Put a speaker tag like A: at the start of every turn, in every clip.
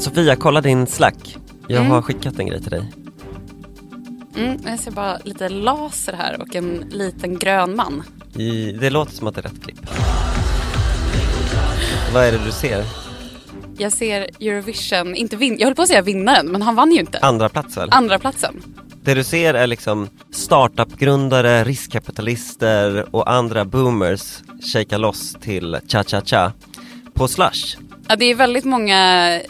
A: Sofia, kolla din Slack. Jag
B: Mm.
A: har skickat en grej till dig.
B: Mm, jag ser bara lite laser här och en liten grön man.
A: I, det låter som att det är rätt klipp. Vad är det du ser?
B: Jag ser Eurovision, inte vin- jag höll på att säga vinnaren, men han vann ju inte.
A: Andra plats väl?
B: Andra platsen.
A: Det du ser är liksom startup-grundare, riskkapitalister och andra boomers shaka loss till cha-cha-cha på Slush.
B: Ja, det är väldigt många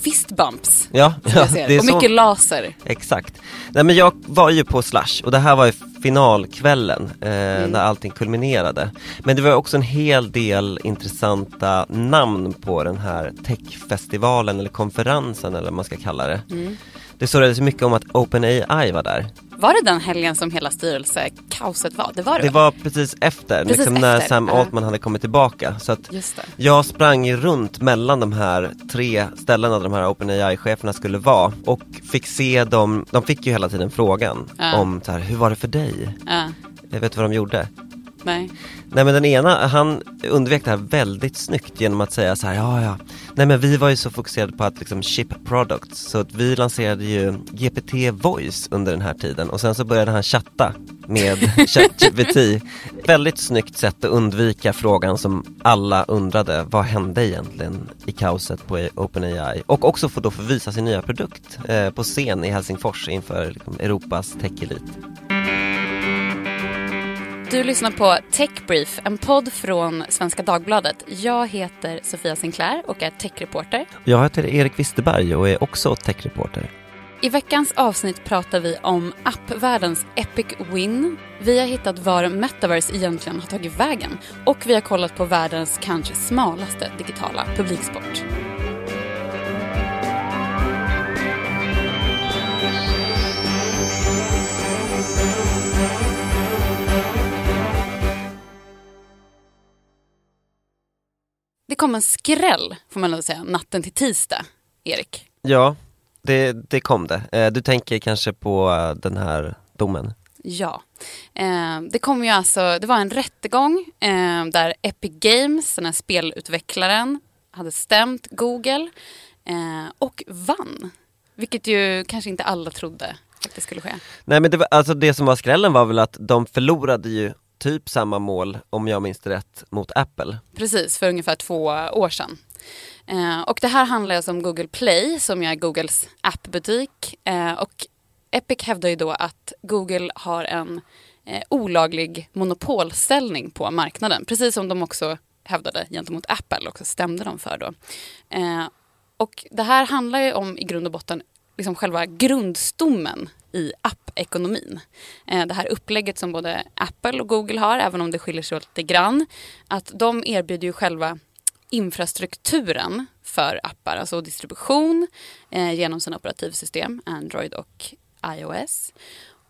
B: fist bumps.
A: Ja, ja
B: och
A: så.
B: mycket laser.
A: Exakt. Nej men jag var ju på Slush och det här var ju finalkvällen eh,
B: Mm.
A: när allting kulminerade. Men det var också en hel del intressanta namn på den här techfestivalen eller konferensen eller vad man ska kalla det.
B: Mm.
A: Det surrades mycket om att OpenAI var där.
B: Var det den helgen som hela styrelsekaoset var? Det var det,
A: Det var precis efter,
B: Precis
A: liksom när
B: efter,
A: Sam. Altman hade kommit tillbaka. Så att jag sprang runt mellan de här tre ställena där de här OpenAI-cheferna skulle vara och fick se dem, de fick ju hela tiden frågan
B: Ja.
A: om så här, hur var det för dig?
B: Ja,
A: Jag vet vad de gjorde?
B: Nej.
A: Nej men den ena, han undvek det här väldigt snyggt genom att säga så här, ja ja, nej men vi var ju så fokuserade på att liksom ship products, så att vi lanserade ju GPT voice under den här tiden och sen så började han chatta med ChatGPT. väldigt snyggt sätt att undvika frågan som alla undrade, vad hände egentligen i kaoset på OpenAI? Och också få då få visa sin nya produkt eh, på scen i Helsingfors inför liksom, Europas tech-elit.
B: Du lyssnar på Techbrief, en podd från Svenska Dagbladet. Jag heter Sofia Sinclair och är techreporter.
A: Jag heter Erik Wisterberg och är också techreporter.
B: I veckans avsnitt pratar vi om appvärldens Epic Win. Vi har hittat var Metaverse egentligen har tagit vägen. Och vi har kollat på världens kanske smalaste digitala publiksport. Kom en skräll, får man nog säga, natten till tisdag, Erik.
A: Ja, det, det kom det. Eh, Du tänker kanske på eh, den här domen?
B: Ja. Eh, det kom ju alltså, det var en rättegång där Epic Games, den här spelutvecklaren, hade stämt Google och vann. Vilket ju kanske inte alla trodde att det skulle ske.
A: Nej men det, var, alltså det som var skrällen var väl att de förlorade ju typ samma mål, om jag minns rätt, mot Apple.
B: Precis, för ungefär två år sedan. Eh, och det här handlar alltså om Google Play som är Googles appbutik. Eh, och Epic hävdar ju då att Google har en eh, olaglig monopolställning på marknaden. Precis som de också hävdade gentemot Apple och stämde dem för då. Eh, och det här handlar ju om i grund och botten liksom själva grundstommen i appekonomin. Eh, det här upplägget som både Apple och Google har, även om det skiljer sig åt lite grann. Att de erbjuder ju själva infrastrukturen för appar, alltså distribution eh, genom sina operativsystem, Android och iOS.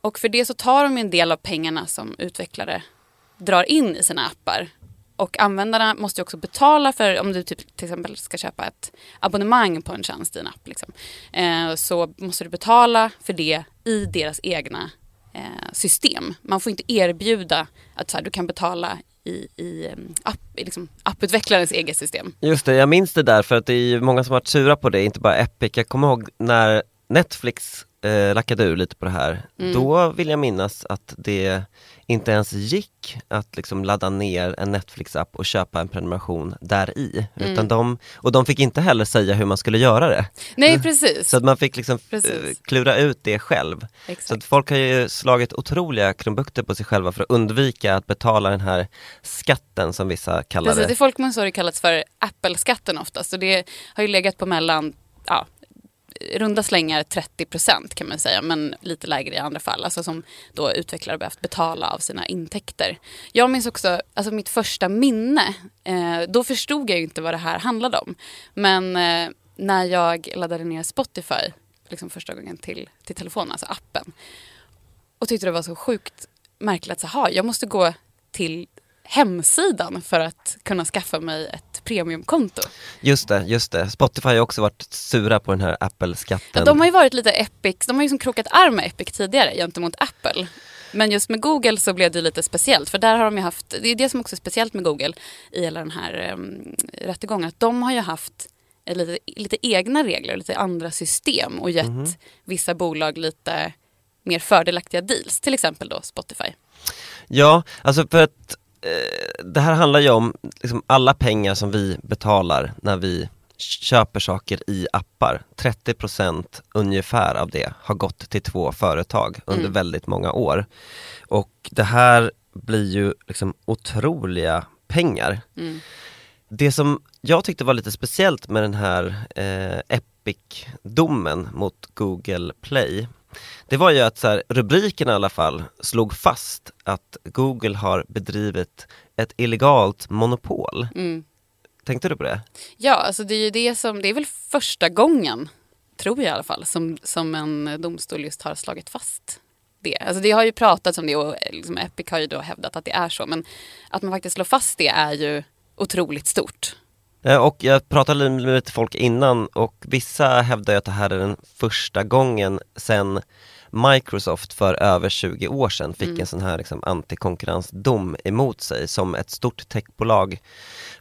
B: Och för det så tar de en del av pengarna som utvecklare drar in i sina appar. Och användarna måste ju också betala för, om du typ, till exempel ska köpa ett abonnemang på en tjänst i en app, liksom, eh, så måste du betala för det i deras egna eh, system. Man får inte erbjuda att så här, du kan betala i, i, mm, app, i liksom, apputvecklarens eget system.
A: Just det, jag minns det där för att det är många som har varit sura på det, inte bara Epic. Jag kommer ihåg när Netflix eh, lackade ur lite på det här.
B: Mm.
A: Då vill jag minnas att det inte ens gick att liksom ladda ner en Netflix-app och köpa en prenumeration där i.
B: Mm.
A: Utan de, och de fick inte heller säga hur man skulle göra det.
B: Nej, precis.
A: Så att man fick liksom
B: Precis.
A: eh, klura ut det själv. Så
B: Exakt.
A: att folk har ju slagit otroliga krumbukter på sig själva för att undvika att betala den här skatten som vissa kallar
B: Precis,
A: det.
B: i folkmun så har det kallats för Apple-skatten oftast. Och det har ju legat på mellan, ja, runda slängar 30 procent kan man säga, men lite lägre i andra fall. Alltså som då utvecklare behövt betala av sina intäkter. Jag minns också, alltså mitt första minne, eh, då förstod jag ju inte vad det här handlade om. Men eh, när jag laddade ner Spotify, liksom första gången till, till telefonen, alltså appen, och tyckte det var så sjukt märkligt att jag måste gå till hemsidan för att kunna skaffa mig ett premiumkonto.
A: Just det, just det. Spotify har också varit sura på den här Apple-skatten.
B: De har ju varit lite Epic, de har ju liksom krokat arm med Epic tidigare gentemot Apple. Men just med Google så blev det lite speciellt för där har de ju haft, det är det som också är speciellt med Google i hela den här um, rättegången, att de har ju haft eh, lite, lite egna regler, lite andra system och gett
A: Mhm.
B: vissa bolag lite mer fördelaktiga deals, till exempel då Spotify.
A: Ja, alltså för att det här handlar ju om liksom alla pengar som vi betalar när vi köper saker i appar. 30% ungefär av det har gått till två företag under
B: Mm.
A: väldigt många år. Och det här blir ju liksom otroliga pengar.
B: Mm.
A: Det som jag tyckte var lite speciellt med den här eh, Epic-domen mot Google Play det var ju att så här, rubriken i alla fall slog fast att Google har bedrivit ett illegalt monopol.
B: Mm.
A: Tänkte du på det?
B: Ja, alltså det är ju det som, det är väl första gången, tror jag i alla fall, som, som en domstol just har slagit fast det. Alltså det har ju pratats om det och liksom Epic har ju då hävdat att det är så, men att man faktiskt slår fast det är ju otroligt stort.
A: Eh, Och jag pratade med lite folk innan och vissa hävdar ju att det här är den första gången sen Microsoft för över 20 år sedan fick
B: Mm.
A: en sån här liksom antikonkurrensdom emot sig som ett stort techbolag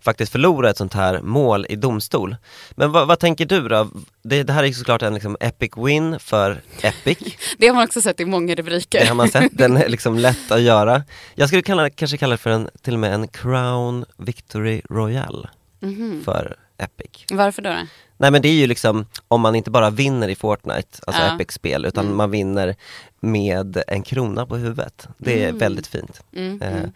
A: faktiskt förlorade ett sånt här mål i domstol. Men vad, vad tänker du då? Det, det här är såklart en liksom epic win för Epic.
B: Det har man också sett i många rubriker.
A: Det har man sett, den är liksom lätt att göra. Jag skulle kalla, kanske kalla det för en, till och med en Crown Victory Royale
B: Mhm.
A: för Epic.
B: Varför då? då?
A: Nej men det är ju liksom om man inte bara vinner i Fortnite, alltså
B: Ja.
A: Epic-spel, utan
B: Mm.
A: man vinner med en krona på huvudet. Det är
B: Mm.
A: väldigt fint.
B: Mm,
A: Eh,
B: mm.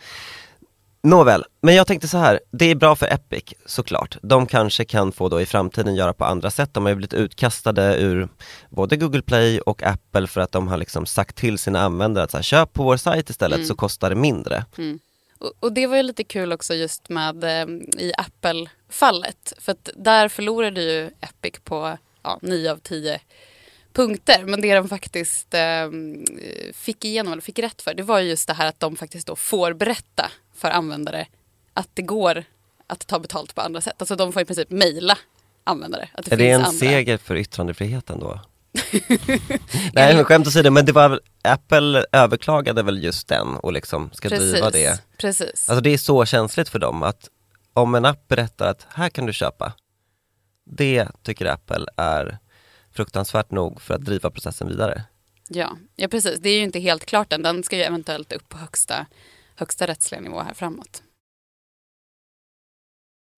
A: Nåväl, men jag tänkte så här, det är bra för Epic såklart. De kanske kan få då i framtiden göra på andra sätt. De har ju blivit utkastade ur både Google Play och Apple för att de har liksom sagt till sina användare att så här, köp på vår sajt istället
B: Mm.
A: så kostar det mindre.
B: Och, och det var ju lite kul också just med eh, i Apple-fallet. För att där förlorade ju Epic på ja, 9 av 10 punkter. Men det de faktiskt eh, fick igenom, eller fick rätt för, det var ju just det här att de faktiskt då får berätta för användare att det går att ta betalt på andra sätt. Alltså de får i princip mejla användare. Att det
A: är det en
B: andra.
A: seger för yttrandefriheten då? Nej men skämt åsido, men det var Apple överklagade väl just den och liksom ska driva det.
B: Precis.
A: Alltså det är så känsligt för dem att om en app berättar att här kan du köpa, det tycker Apple är fruktansvärt nog för att driva processen vidare.
B: Ja, ja, precis. Det är ju inte helt klart än. Den ska ju eventuellt upp på högsta, högsta rättsliga nivå här framåt.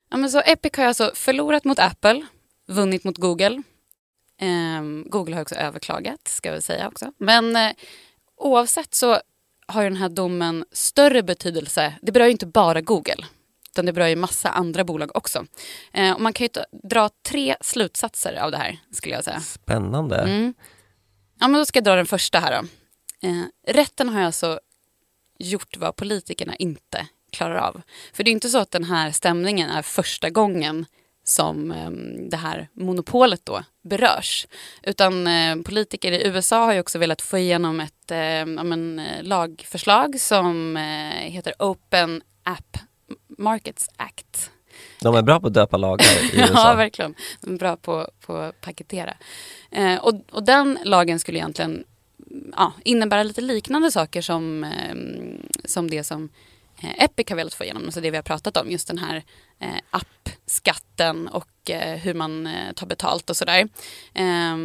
B: Ja, men så Epic har alltså förlorat mot Apple, vunnit mot Google. Ehm, Google har också överklagat, ska vi säga också. Men eh, oavsett så har ju den här domen större betydelse. Det berör ju inte bara Google, utan det berör ju massa andra bolag också. Eh, och man kan ju dra tre slutsatser av det här, skulle jag säga.
A: Spännande.
B: Mm. Ja, men då ska jag dra den första här då. Eh, rätten har alltså gjort vad politikerna inte klarar av. För det är inte så att den här stämningen är första gången som eh, det här monopolet då berörs. Utan eh, politiker i USA har ju också velat få igenom ett eh, ja, men, eh, lagförslag som eh, heter Open App Markets Act.
A: De är bra på att döpa lagar i
B: Ja,
A: USA.
B: verkligen. De är bra på, på att paketera. Eh, och, och den lagen skulle egentligen ja, innebära lite liknande saker som, eh, som det som Epic har velat få igenom. Alltså det vi har pratat om, just den här eh, appskatten och eh, hur man eh, tar betalt och sådär. Eh,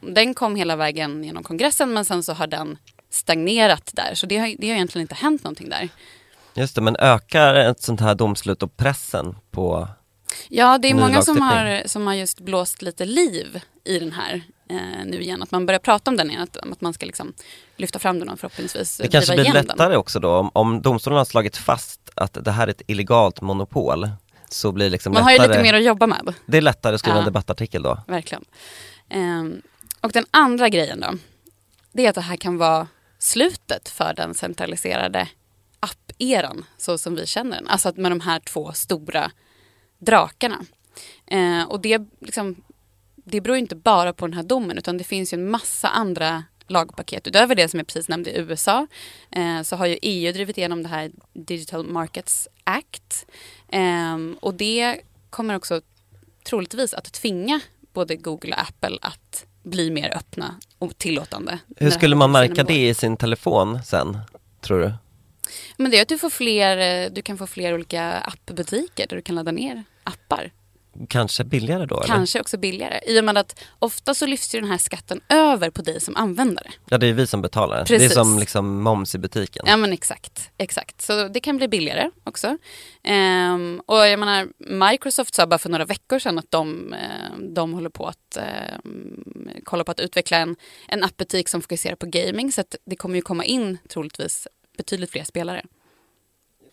B: den kom hela vägen genom kongressen men sen så har den stagnerat där. Så det har, det har egentligen inte hänt någonting där.
A: Just det, men ökar ett sånt här domslut och pressen på
B: Ja, det är många som har, som har just blåst lite liv i den här eh, nu igen. Att man börjar prata om den igen, att, att man ska liksom lyfta fram den och förhoppningsvis
A: Det kanske blir lättare
B: den.
A: också då om, om domstolen har slagit fast att det här är ett illegalt monopol så blir det liksom
B: Man har ju
A: lättare,
B: lite mer att jobba med,
A: det är lättare att skriva en
B: Ja.
A: debattartikel då.
B: verkligen. Ehm, och den andra grejen då, det är att det här kan vara slutet för den centraliserade app-eran, så som vi känner den. Alltså att med de här två stora drakarna. Eh, och det, liksom, det beror inte bara på den här domen utan det finns ju en massa andra lagpaket. Utöver det som jag precis nämnde i USA eh, så har ju EU drivit igenom det här Digital Markets Act. Eh, och det kommer också troligtvis att tvinga både Google och Apple att bli mer öppna och tillåtande.
A: Hur skulle man märka det i sin telefon sen, tror du?
B: Men det är att du får fler, eh, du kan få fler olika appbutiker där du kan ladda ner appar.
A: Kanske billigare då? Eller?
B: Kanske också billigare. I och med att ofta så lyfts ju den här skatten över på dig som användare.
A: Ja, det är vi som betalar. Det är
B: Precis.
A: som liksom moms i butiken.
B: Ja men exakt, exakt. Så det kan bli billigare också. Ehm, och jag menar, Microsoft sa bara för några veckor sedan att de, eh, de håller på att ehm, kolla på att utveckla en, en appbutik som fokuserar på gaming. Så att det kommer ju komma in troligtvis betydligt fler spelare.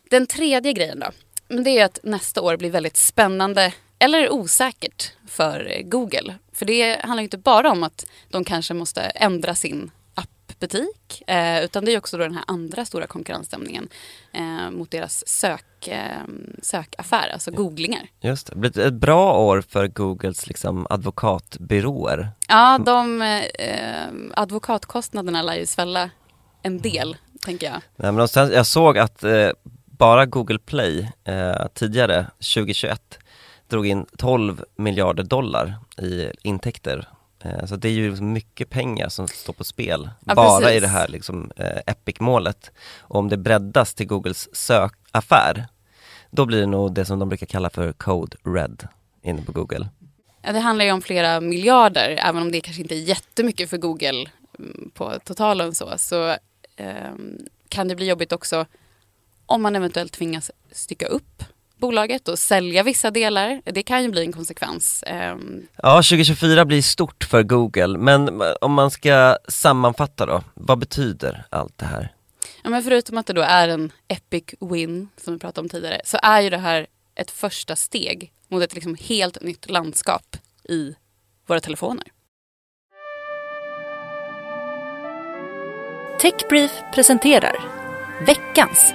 B: Den tredje grejen då, men det är att nästa år blir väldigt spännande eller osäkert för eh, Google. För det handlar inte bara om att de kanske måste ändra sin appbutik eh, utan det är också då den här andra stora konkurrensstämningen eh, mot deras sök, eh, sökaffär, alltså googlingar.
A: Just det, ett bra år för Googles liksom advokatbyråer.
B: Ja, de eh, advokatkostnaderna lär ju svälla en del, tänker jag.
A: Nej, men sen, jag såg att eh, bara Google Play tidigare, 2021, drog in 12 miljarder dollar i intäkter. Eh, så det är ju liksom mycket pengar som står på spel,
B: Ja,
A: bara
B: precis.
A: i det här liksom, eh, Epic-målet. Och om det breddas till Googles sökaffär, då blir det nog det som de brukar kalla för Code Red inne på Google.
B: Ja, det handlar ju om flera miljarder, även om det kanske inte är jättemycket för Google mm, på totalen så, så ehm, kan det bli jobbigt också om man eventuellt tvingas stycka upp bolaget och sälja vissa delar. Det kan ju bli en konsekvens. Ehm,
A: Ja, 2024 blir stort för Google, men om man ska sammanfatta då, vad betyder allt det här?
B: ja, men förutom att det då är en epic win, som vi pratade om tidigare, så är ju det här ett första steg mot ett liksom helt nytt landskap i våra telefoner.
C: Techbrief presenterar veckans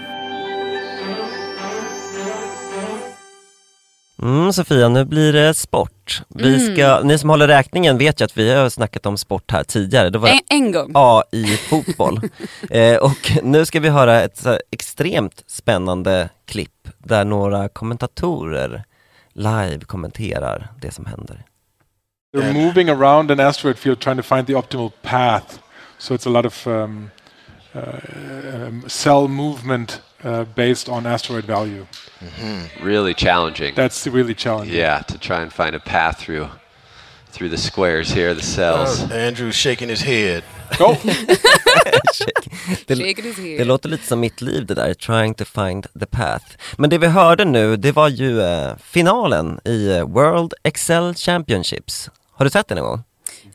A: Mm, Sofia, nu blir det sport. Vi ska, Ni som håller räkningen vet ju att vi har snackat om sport här tidigare. Det var
B: En, en gång.
A: A i fotboll. eh, och nu ska vi höra ett så här extremt spännande klipp där några kommentatorer live kommenterar det som händer.
D: They're moving around an asteroid field trying to find the optimal path. So it's a lot of um, um, cell movement uh, based on asteroid value.
E: really challenging.
D: That's really challenging.
E: yeah, to try and find a path through through the squares here, the cells.
F: Andrew's shaking his head.
D: Go!
A: Det,
B: Shaken is here.
A: det låter lite som mitt liv det där, trying to find the path. Men det vi hörde nu, det var ju eh, finalen i eh, World Excel Championships. Har du sett den någon gång?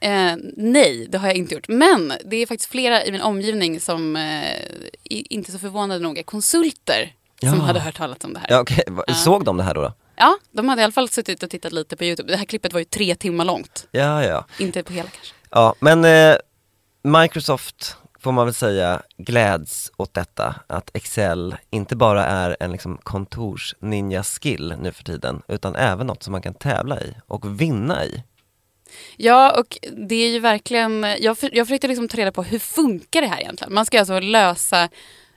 B: Eh, nej, det har jag inte gjort. Men det är faktiskt flera i min omgivning som eh, inte så förvånade nog är konsulter som
A: Ja.
B: hade hört talas om det här.
A: Ja. Va- Såg de det här då? då?
B: Ja, de hade i alla fall suttit och tittat lite på Youtube. Det här klippet var ju tre timmar långt.
A: Ja, ja.
B: Inte på hela kanske.
A: Ja, men eh, Microsoft får man väl säga gläds åt detta, att Excel inte bara är en liksom kontors ninja skill nu för tiden, utan även något som man kan tävla i och vinna i.
B: Ja, och det är ju verkligen... Jag, för, jag försökte liksom ta reda på hur funkar det här egentligen? Man ska alltså lösa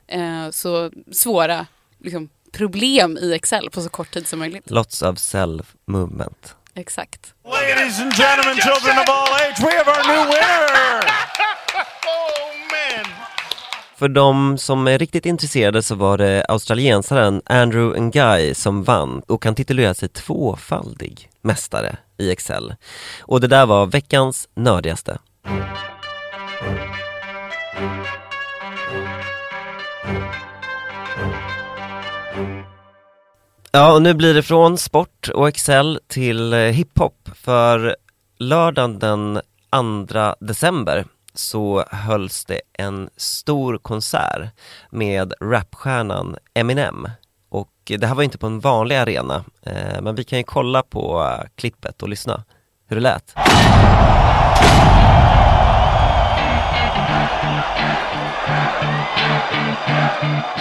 B: eh, så svåra liksom, problem i Excel på så kort tid som möjligt.
A: Lots of self movement.
B: Exakt.
G: Ladies and gentlemen, children of all age, we have our new winner!
A: För de som är riktigt intresserade så var det australiensaren Andrew Ngai som vann och kan titulera sig tvåfaldig mästare i Excel. Och det där var veckans nördigaste. Ja, och nu blir det från sport och Excel till eh, hiphop. För lördagen den 2 december så hölls det en stor konsert med rapstjärnan Eminem. Och det här var inte på en vanlig arena, eh, men vi kan ju kolla på eh, klippet och lyssna hur det lät.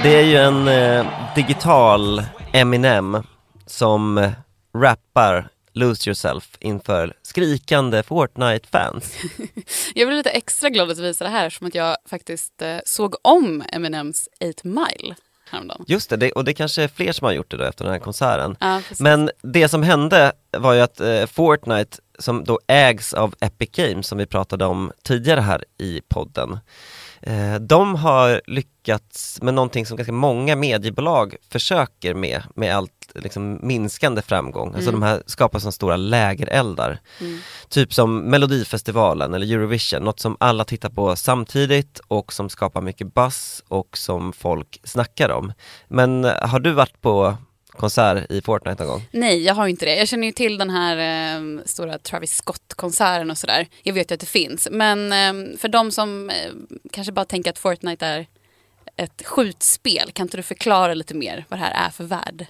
A: Det är ju en eh, digital Eminem som rappar Lose Yourself inför skrikande Fortnite-fans.
B: Jag blev lite extra glad att visa det här som att jag faktiskt eh, såg om Eminems 8 Mile häromdagen.
A: Just det, det, och det kanske är fler som har gjort det då efter den här konserten.
B: Ja.
A: Men det som hände var ju att eh, Fortnite, som då ägs av Epic Games, som vi pratade om tidigare här i podden, de har lyckats med någonting som ganska många mediebolag försöker med, med allt liksom minskande framgång. Alltså de här skapar som stora lägereldar. Typ som Melodifestivalen eller Eurovision, något som alla tittar på samtidigt och som skapar mycket buzz och som folk snackar om. Men eh, har du varit på konsert i Fortnite någon gång?
B: Nej, jag har inte det. Jag känner ju till den här eh, stora Travis Scott-konserten och sådär. Jag vet ju att det finns. Men eh, för de som eh, kanske bara tänker att Fortnite är ett skjutspel, kan inte du förklara lite mer vad det här är för värld?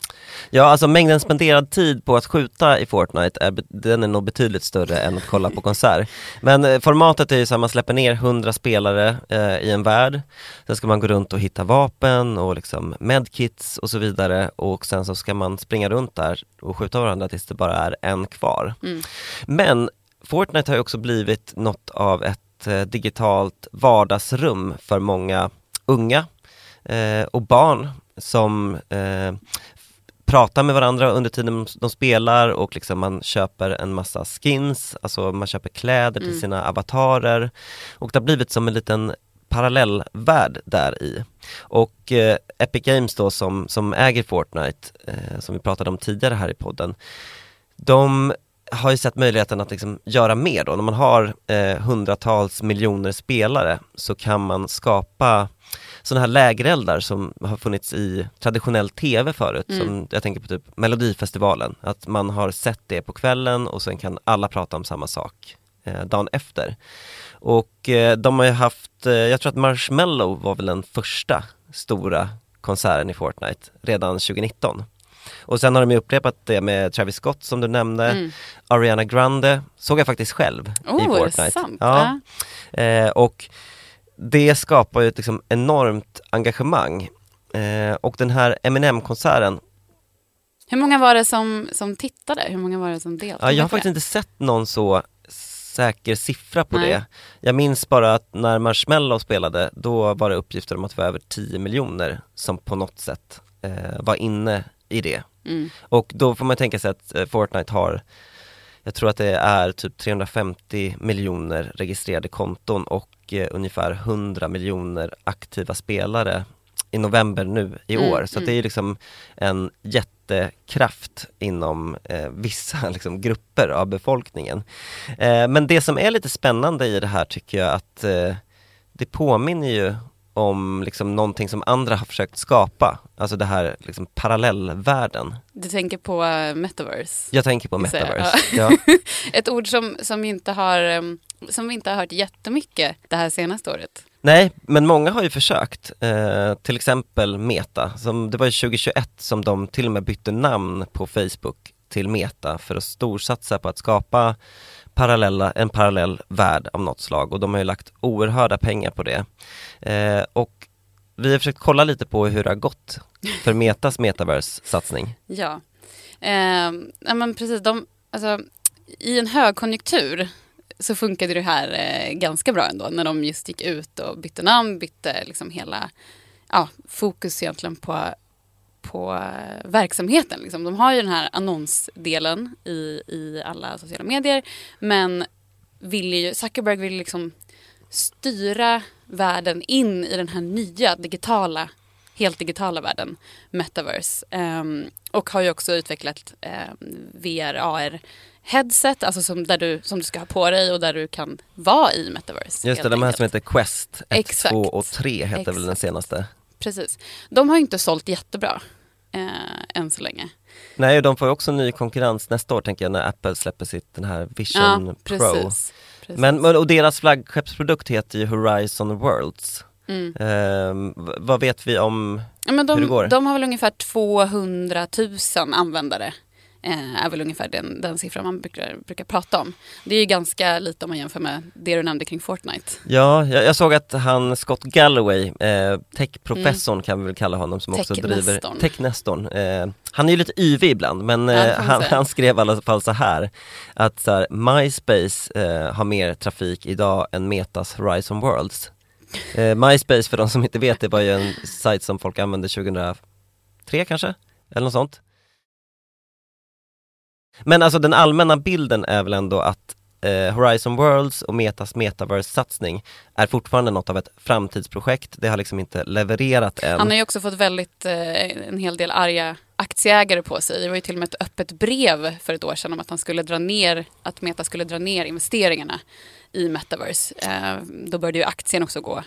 A: Ja, alltså mängden spenderad tid på att skjuta i Fortnite, är, den är nog betydligt större än att kolla på konsert. Men eh, formatet är ju så här, man släpper ner 100 spelare eh, i en värld. Sen ska man gå runt och hitta vapen och liksom medkits och så vidare och sen så ska man springa runt där och skjuta varandra tills det bara är en kvar. Men Fortnite har också blivit något av ett eh, digitalt vardagsrum för många unga eh, och barn som eh, pratar med varandra under tiden de spelar och liksom man köper en massa skins, alltså man köper kläder till sina avatarer och det har blivit som en liten parallellvärld där i. Och eh, Epic Games då som, som äger Fortnite, eh, som vi pratade om tidigare här i podden, de har ju sett möjligheten att liksom göra mer då. När man har eh, hundratals miljoner spelare så kan man skapa sådana här lägereldar som har funnits i traditionell tv förut, som jag tänker på typ Melodifestivalen, att man har sett det på kvällen och sen kan alla prata om samma sak eh, dagen efter. Och eh, de har ju haft, eh, jag tror att Marshmello var väl den första stora konserten i Fortnite redan 2019. Och sen har de ju upprepat det med Travis Scott som du nämnde, Ariana Grande såg jag faktiskt själv i
B: Oh, är det
A: Fortnite.
B: sant?
A: Ja. Eh, och det skapar ju ett liksom enormt engagemang. Eh, och den här Eminem-konserten,
B: Hur många var det som, som tittade? Hur många var det som deltog?
A: ja, jag har faktiskt inte sett någon så säker siffra på
B: Nej.
A: det. Jag minns bara att när Marshmello spelade, då var det uppgifter om att det var över 10 miljoner som på något sätt eh, var inne i det.
B: Mm.
A: Och då får man tänka sig att eh, Fortnite har, jag tror att det är typ 350 miljoner registrerade konton och eh, ungefär 100 miljoner aktiva spelare i november nu i
B: Mm,
A: år. Så att det är liksom en jättekraft inom eh, vissa liksom, grupper av befolkningen. Eh, men det som är lite spännande i det här tycker jag att eh, det påminner ju om liksom någonting som andra har försökt skapa, alltså det här liksom parallellvärlden.
B: Du tänker på eh, metaverse?
A: Jag tänker på metaverse. Ja.
B: Ett ord som, som, inte har, em, som vi inte har hört jättemycket det här senaste året.
A: Nej, men många har ju försökt. Eh, till exempel Meta. Som, det var ju 2021 som de till och med bytte namn på Facebook till Meta för att storsatsa på att skapa parallella, en parallell värld av något slag och de har ju lagt oerhörda pengar på det. Eh, och vi har försökt kolla lite på hur det har gått för Metas metaverse-satsning.
B: Ja, ja men precis. De, alltså, I en högkonjunktur så funkade det här eh, ganska bra ändå när de just gick ut och bytte namn, bytte liksom hela ja, fokus egentligen på, på eh, verksamheten. Liksom. De har ju den här annonsdelen i, i alla sociala medier men vill ju, Zuckerberg vill liksom styra världen in i den här nya digitala helt digitala världen, metaverse. Ehm, och har ju också utvecklat ehm, um, VR, AR headset, alltså som, där du, som du ska ha på dig och där du kan vara i metaverse.
A: Just det, de här som heter Quest 1,
B: Exakt.
A: 2 och 3 heter väl den
B: Exakt.
A: senaste.
B: Precis. De har inte sålt jättebra eh, än så länge.
A: Nej, de får också ny konkurrens nästa år tänker jag när Apple släpper sitt den här Vision
B: ja,
A: Pro.
B: precis. precis.
A: Men, och deras flaggskeppsprodukt heter ju Horizon Worlds.
B: Mm.
A: V- vad vet vi om,
B: Ja, men
A: hur det går?
B: de, de har väl ungefär 200 000 användare. Eh, är väl ungefär den, den siffran man brukar, brukar prata om. Det är ju ganska lite om man jämför med det du nämnde kring Fortnite.
A: ja, jag, jag såg att han Scott Galloway, eh, techprofessorn kan vi väl kalla honom som också driver
B: Technestorn.
A: Eh, han är ju lite yvig ibland men eh, han, han skrev i alla fall så här att så här, MySpace eh, har mer trafik idag än Metas Horizon Worlds. Eh, MySpace för de som inte vet det var ju en sajt som folk använde 2003 kanske? Eller något sånt. Men alltså den allmänna bilden är väl ändå att eh, Horizon Worlds och Metas Metaverse-satsning är fortfarande något av ett framtidsprojekt. Det har liksom inte levererat än.
B: Han har ju också fått väldigt, eh, en hel del arga aktieägare på sig. Det var ju till och med ett öppet brev för ett år sedan om att han skulle dra ner, att Meta skulle dra ner investeringarna i Metaverse. Eh, då började ju aktien också gå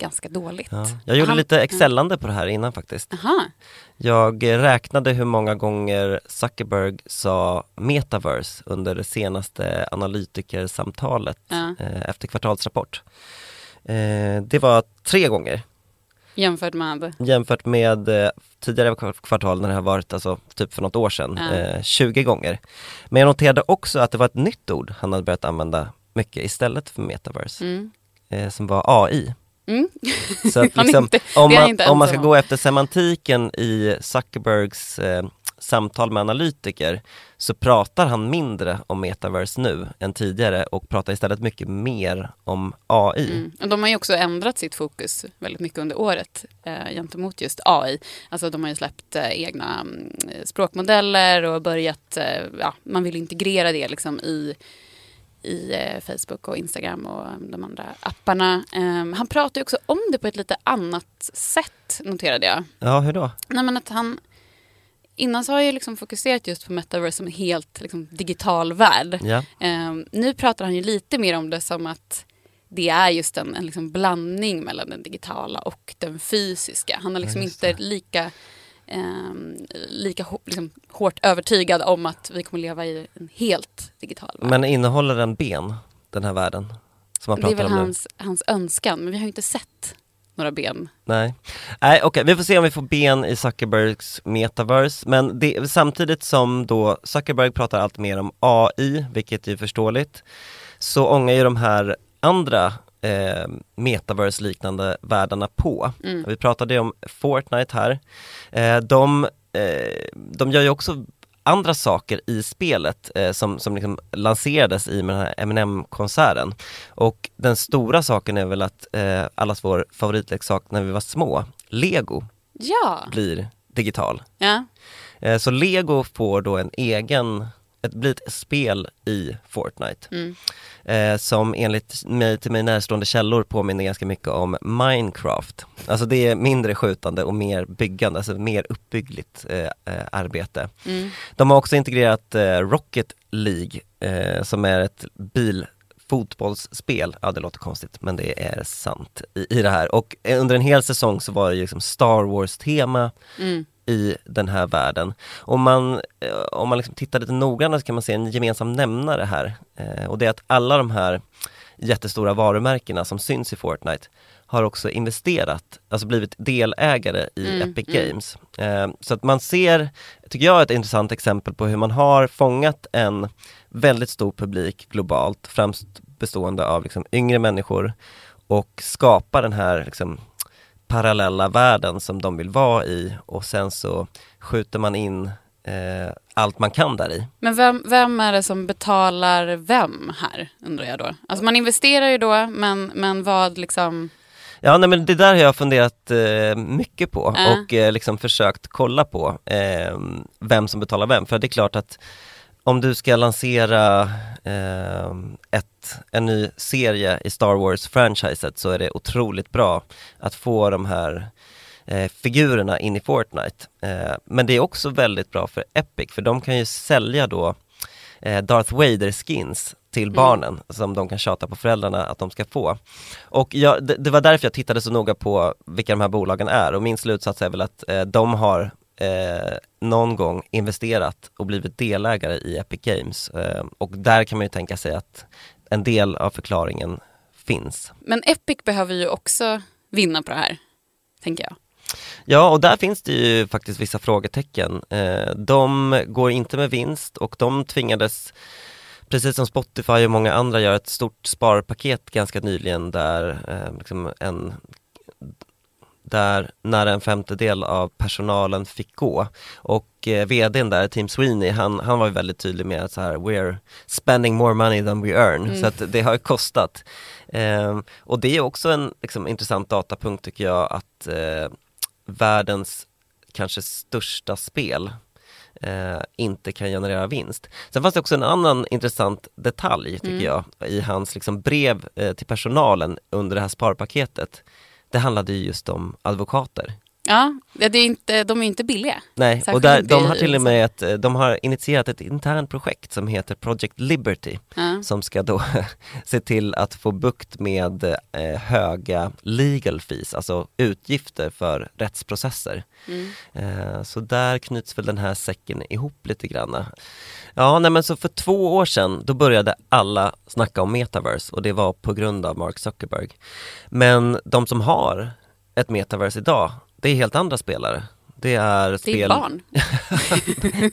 B: ganska dåligt.
A: Ja. Jag gjorde
B: Han-
A: lite excellande på det här innan faktiskt.
B: Aha.
A: Jag räknade hur många gånger Zuckerberg sa metaverse under det senaste analytikersamtalet
B: Ja.
A: eh, efter kvartalsrapport. Eh, det var tre gånger
B: Jämfört med...
A: jämfört med eh, tidigare kvar- kvartal när det har varit alltså typ för något år sedan,
B: Ja.
A: eh, 20 gånger. Men jag noterade också att det var ett nytt ord han hade börjat använda mycket istället för metaverse,
B: Mm.
A: eh, som var AI.
B: Mm.
A: Så att liksom,
B: inte-
A: om, man, om man ska gå efter semantiken i Zuckerbergs eh, samtal med analytiker så pratar han mindre om metaverse nu än tidigare och pratar istället mycket mer om AI.
B: Mm. Och de har ju också ändrat sitt fokus väldigt mycket under året eh, gentemot just AI. Alltså de har ju släppt eh, egna mm, språkmodeller och börjat, eh, ja, man vill integrera det liksom i i eh, Facebook och Instagram och de andra apparna. Eh, han pratar ju också om det på ett lite annat sätt, noterade jag.
A: Ja, hur då?
B: Nej, men att han, innan så har jag ju liksom fokuserat just på metaverse som en helt liksom, digital värld.
A: Ja.
B: Eh, nu pratar han ju lite mer om det som att det är just en, en liksom blandning mellan den digitala och den fysiska. Han är liksom inte lika, ehm, lika liksom, hårt övertygad om att vi kommer leva i en helt digital värld.
A: Men innehåller den ben, den här världen? Som
B: det är väl
A: om nu?
B: hans, hans önskan, men vi har ju inte sett några ben.
A: Nej, Nej okej, vi får se om vi får ben i Zuckerbergs metaverse, men det, samtidigt som då Zuckerberg pratar allt mer om AI, vilket är förståeligt, så ångar ju de här andra eh, metaverse-liknande världarna på.
B: Mm.
A: Vi pratade om Fortnite här. Eh, de, eh, de gör ju också andra saker i spelet eh, som, som liksom lanserades i med den här Eminem-konserten. Och den stora saken är väl att eh, allas vår favoritleksak när vi var små, Lego,
B: Ja,
A: blir digital.
B: ja.
A: Eh, så Lego får då en egen, ett, blir ett spel i Fortnite.
B: Mm.
A: Eh, som enligt mig, till mig närstående källor påminner ganska mycket om Minecraft. Alltså det är mindre skjutande och mer byggande, alltså mer uppbyggligt eh, eh, arbete.
B: Mm.
A: De har också integrerat eh, Rocket League eh, som är ett bilfotbollsspel. Ja det låter konstigt men det är sant i, i det här. Och eh, under en hel säsong så var det liksom Star Wars-tema
B: Mm.
A: I den här världen. Om man, eh, om man liksom tittar lite noggrannare så kan man se en gemensam nämnare här. Eh, och det är att alla de här jättestora varumärkena som syns i Fortnite har också investerat, alltså blivit delägare i
B: Mm,
A: Epic
B: mm.
A: Games. Eh, så att man ser, tycker jag, ett intressant exempel på hur man har fångat en väldigt stor publik globalt, främst bestående av liksom yngre människor och skapar den här liksom, parallella världen som de vill vara i och sen så skjuter man in eh, allt man kan där i.
B: Men vem, vem är det som betalar vem här, undrar jag då? Alltså man investerar ju då, men, men vad liksom...
A: Ja nej, men det där har jag funderat eh, mycket på
B: Ja.
A: och eh, liksom försökt kolla på eh, vem som betalar vem. För det är klart att om du ska lansera eh, ett, en ny serie i Star Wars-franchiset så är det otroligt bra att få de här eh, figurerna in i Fortnite. Eh, men det är också väldigt bra för Epic för de kan ju sälja då eh, Darth Vader-skins till barnen som de kan tjata på föräldrarna att de ska få. Och jag, det, det var därför jag tittade så noga på vilka de här bolagen är och min slutsats är väl att eh, de har eh, någon gång investerat och blivit delägare i Epic Games eh, och där kan man ju tänka sig att en del av förklaringen finns.
B: Men Epic behöver ju också vinna på det här, tänker jag.
A: Ja, och där finns det ju faktiskt vissa frågetecken. Eh, de går inte med vinst och de tvingades, precis som Spotify och många andra, göra ett stort sparpaket ganska nyligen där eh, liksom en där nära en femtedel av personalen fick gå. Och eh, vdn där, Tim Sweeney, han, han var ju väldigt tydlig med att så här, we're spending more money than we earn. Så att det har kostat. Eh, och det är också en liksom, intressant datapunkt tycker jag att eh, världens kanske största spel eh, inte kan generera vinst. Sen fanns det också en annan intressant detalj tycker jag i hans liksom, brev eh, till personalen under det här sparpaketet. Det handlade ju just om advokater.
B: Ja, det är inte, de är inte billiga.
A: Nej,
B: Särskilt
A: och där, de har till och med ett, de har initierat ett internt projekt som heter Project Liberty
B: Ja.
A: som ska då se till att få bukt med eh, höga legal fees, alltså utgifter för rättsprocesser.
B: Mm.
A: Eh, så där knyts väl den här säcken ihop lite grann. Ja, nej men så för två år sedan då började alla snacka om metaverse och det var på grund av Mark Zuckerberg. Men de som har ett metaverse idag, det är helt andra spelare. Det är
B: Det
A: spel...
B: är barn.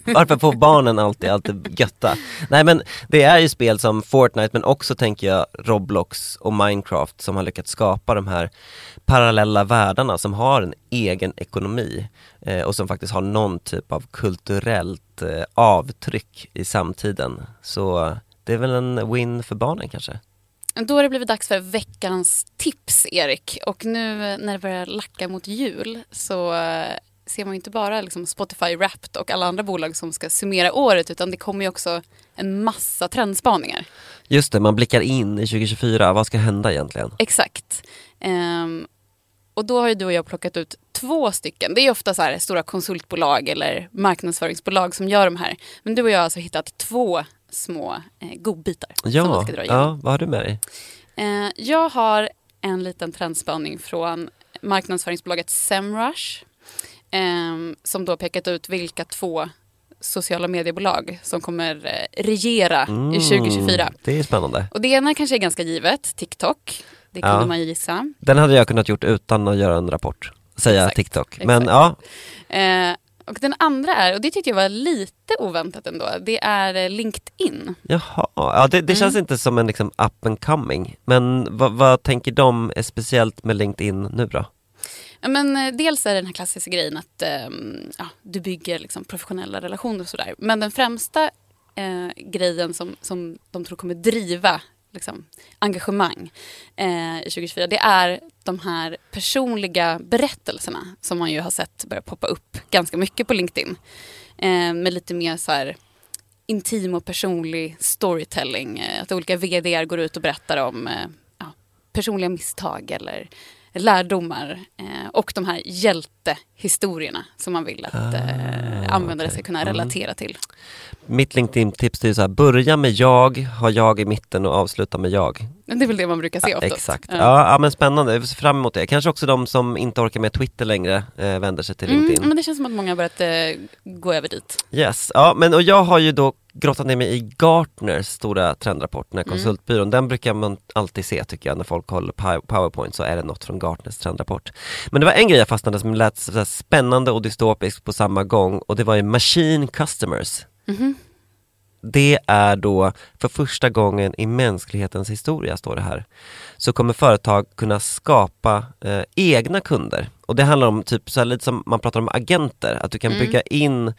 A: Varför får barnen alltid alltid götta? Nej men det är ju spel som Fortnite men också tänker jag Roblox och Minecraft som har lyckats skapa de här parallella världarna som har en egen ekonomi eh, och som faktiskt har någon typ av kulturellt eh, avtryck i samtiden. Så det är väl en win för barnen kanske?
B: Då har det blivit dags för veckans tips, Erik. Och nu eh, när det börjar lacka mot jul så eh, ser man inte bara liksom Spotify Wrapped och alla andra bolag som ska summera året utan det kommer ju också en massa trendspaningar.
A: Just det, man blickar in i 2024, vad ska hända egentligen?
B: Exakt. Ehm, och då har ju du och jag plockat ut två stycken. Det är ofta så här stora konsultbolag eller marknadsföringsbolag som gör de här. Men du och jag har alltså hittat två små eh, godbitar som vi
A: Ja,
B: ska dra igenom.
A: ja, vad har du med dig?
B: Eh, jag har en liten trendspaning från marknadsföringsbolaget Semrush. Eh, som då pekat ut vilka två sociala mediebolag som kommer eh, regera i 2024.
A: Mm, Det är spännande.
B: Och det ena kanske är ganska givet, TikTok. Det kunde
A: Ja.
B: man gissa.
A: Den hade jag kunnat gjort utan att göra en rapport, säga
B: Exakt,
A: TikTok. Men
B: exakt.
A: ja,
B: Eh, och den andra är, och det tyckte jag var lite oväntat ändå, det är eh, LinkedIn.
A: jaha. Ja, det, det känns
B: Mm.
A: inte som en liksom up and coming. Men vad, vad tänker de är speciellt med LinkedIn nu då?
B: Ja, men, eh, dels är det den här klassiska grejen att ehm, ja, du bygger liksom, professionella relationer och sådär. Men den främsta eh, grejen som, som de tror kommer driva liksom, engagemang eh, i 2024 det är de här personliga berättelserna som man ju har sett börja poppa upp ganska mycket på LinkedIn. Eh, med lite mer så här intim och personlig storytelling. Eh, att olika vd går ut och berättar om eh, ja, personliga misstag eller lärdomar eh, och de här hjältehistorierna som man vill att eh, användare ska kunna relatera till.
A: Mitt LinkedIn-tips är så här, börja med jag, ha jag i mitten och avsluta med jag.
B: Det är väl det man brukar se oftast.
A: Exakt.
B: Ja.
A: Ja. ja, men spännande. Jag ser fram emot det. Kanske också de som inte orkar med Twitter längre eh, vänder sig till
B: Mm,
A: LinkedIn.
B: men det känns som att många har börjat eh, gå över dit.
A: Yes, ja men och jag har ju då grottat ner mig i Gartners stora trendrapport, den här
B: Mm.
A: konsultbyrån. Den brukar man alltid se tycker jag när folk håller pow- powerpoint så är det något från Gartners trendrapport. Men det var en grej jag fastnade som lät så spännande och dystopiskt på samma gång och det var ju Machine Customers.
B: Mhm.
A: Det är då för första gången i mänsklighetens historia, står det här, så kommer företag kunna skapa eh, egna kunder. Och det handlar om typ så här, lite som man pratar om agenter, att du kan
B: Mm.
A: bygga in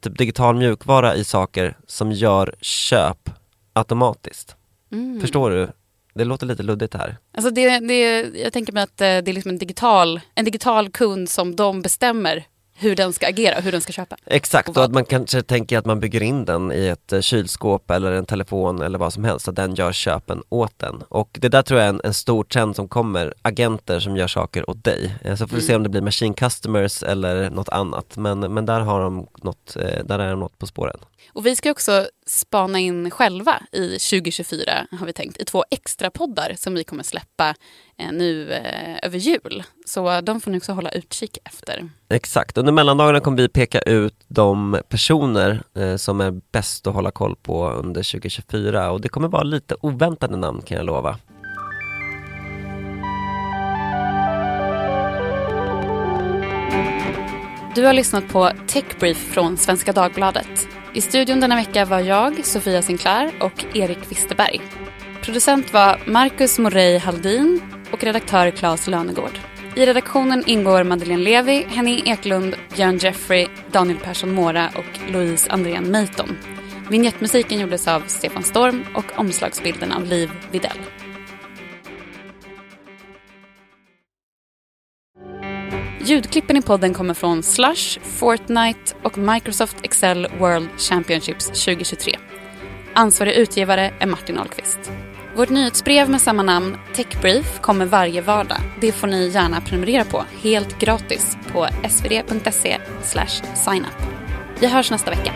A: typ digital mjukvara i saker som gör köp automatiskt.
B: Mm.
A: Förstår du? Det låter lite luddigt här.
B: Alltså det, det, jag tänker mig att eh, det är liksom en digital, en digital kund som de bestämmer hur den ska agera, hur den ska köpa.
A: Exakt,
B: Och
A: och att man kanske tänker att man bygger in den i ett eh, kylskåp eller en telefon eller vad som helst, så att den gör köpen åt den. Och det där tror jag är en, en stor trend som kommer, agenter som gör saker åt dig. Eh, Så får vi se om det blir machine customers eller något annat, men, men där har de något, eh, där är de något på spåren.
B: Och vi ska också spana in själva i 2024, har vi tänkt, i två extra poddar som vi kommer släppa eh, nu eh, över jul. Så de får ni också hålla utkik efter.
A: Exakt, under mellandagarna kommer vi peka ut de personer eh, som är bäst att hålla koll på under 2024 och det kommer vara lite oväntade namn kan jag lova.
B: Du har lyssnat på Techbrief från Svenska Dagbladet. I studion denna vecka var jag, Sofia Sinclair och Erik Wisterberg. Producent var Marcus Morey Haldin och redaktör Claes Lönegård. I redaktionen ingår Madeleine Levi, Henning Eklund, Björn Jeffrey, Daniel Persson Mora och Louise Andrén Meiton. Vignettmusiken gjordes av Stefan Storm och omslagsbilden av Liv Videll. Ljudklippen i podden kommer från Slush, Fortnite och Microsoft Excel World Championships 2023. Ansvarig utgivare är Martin Ahlqvist. Vårt nyhetsbrev med samma namn, Techbrief, kommer varje vardag. Det får ni gärna prenumerera på helt gratis på svd.se signup. Vi hörs nästa vecka.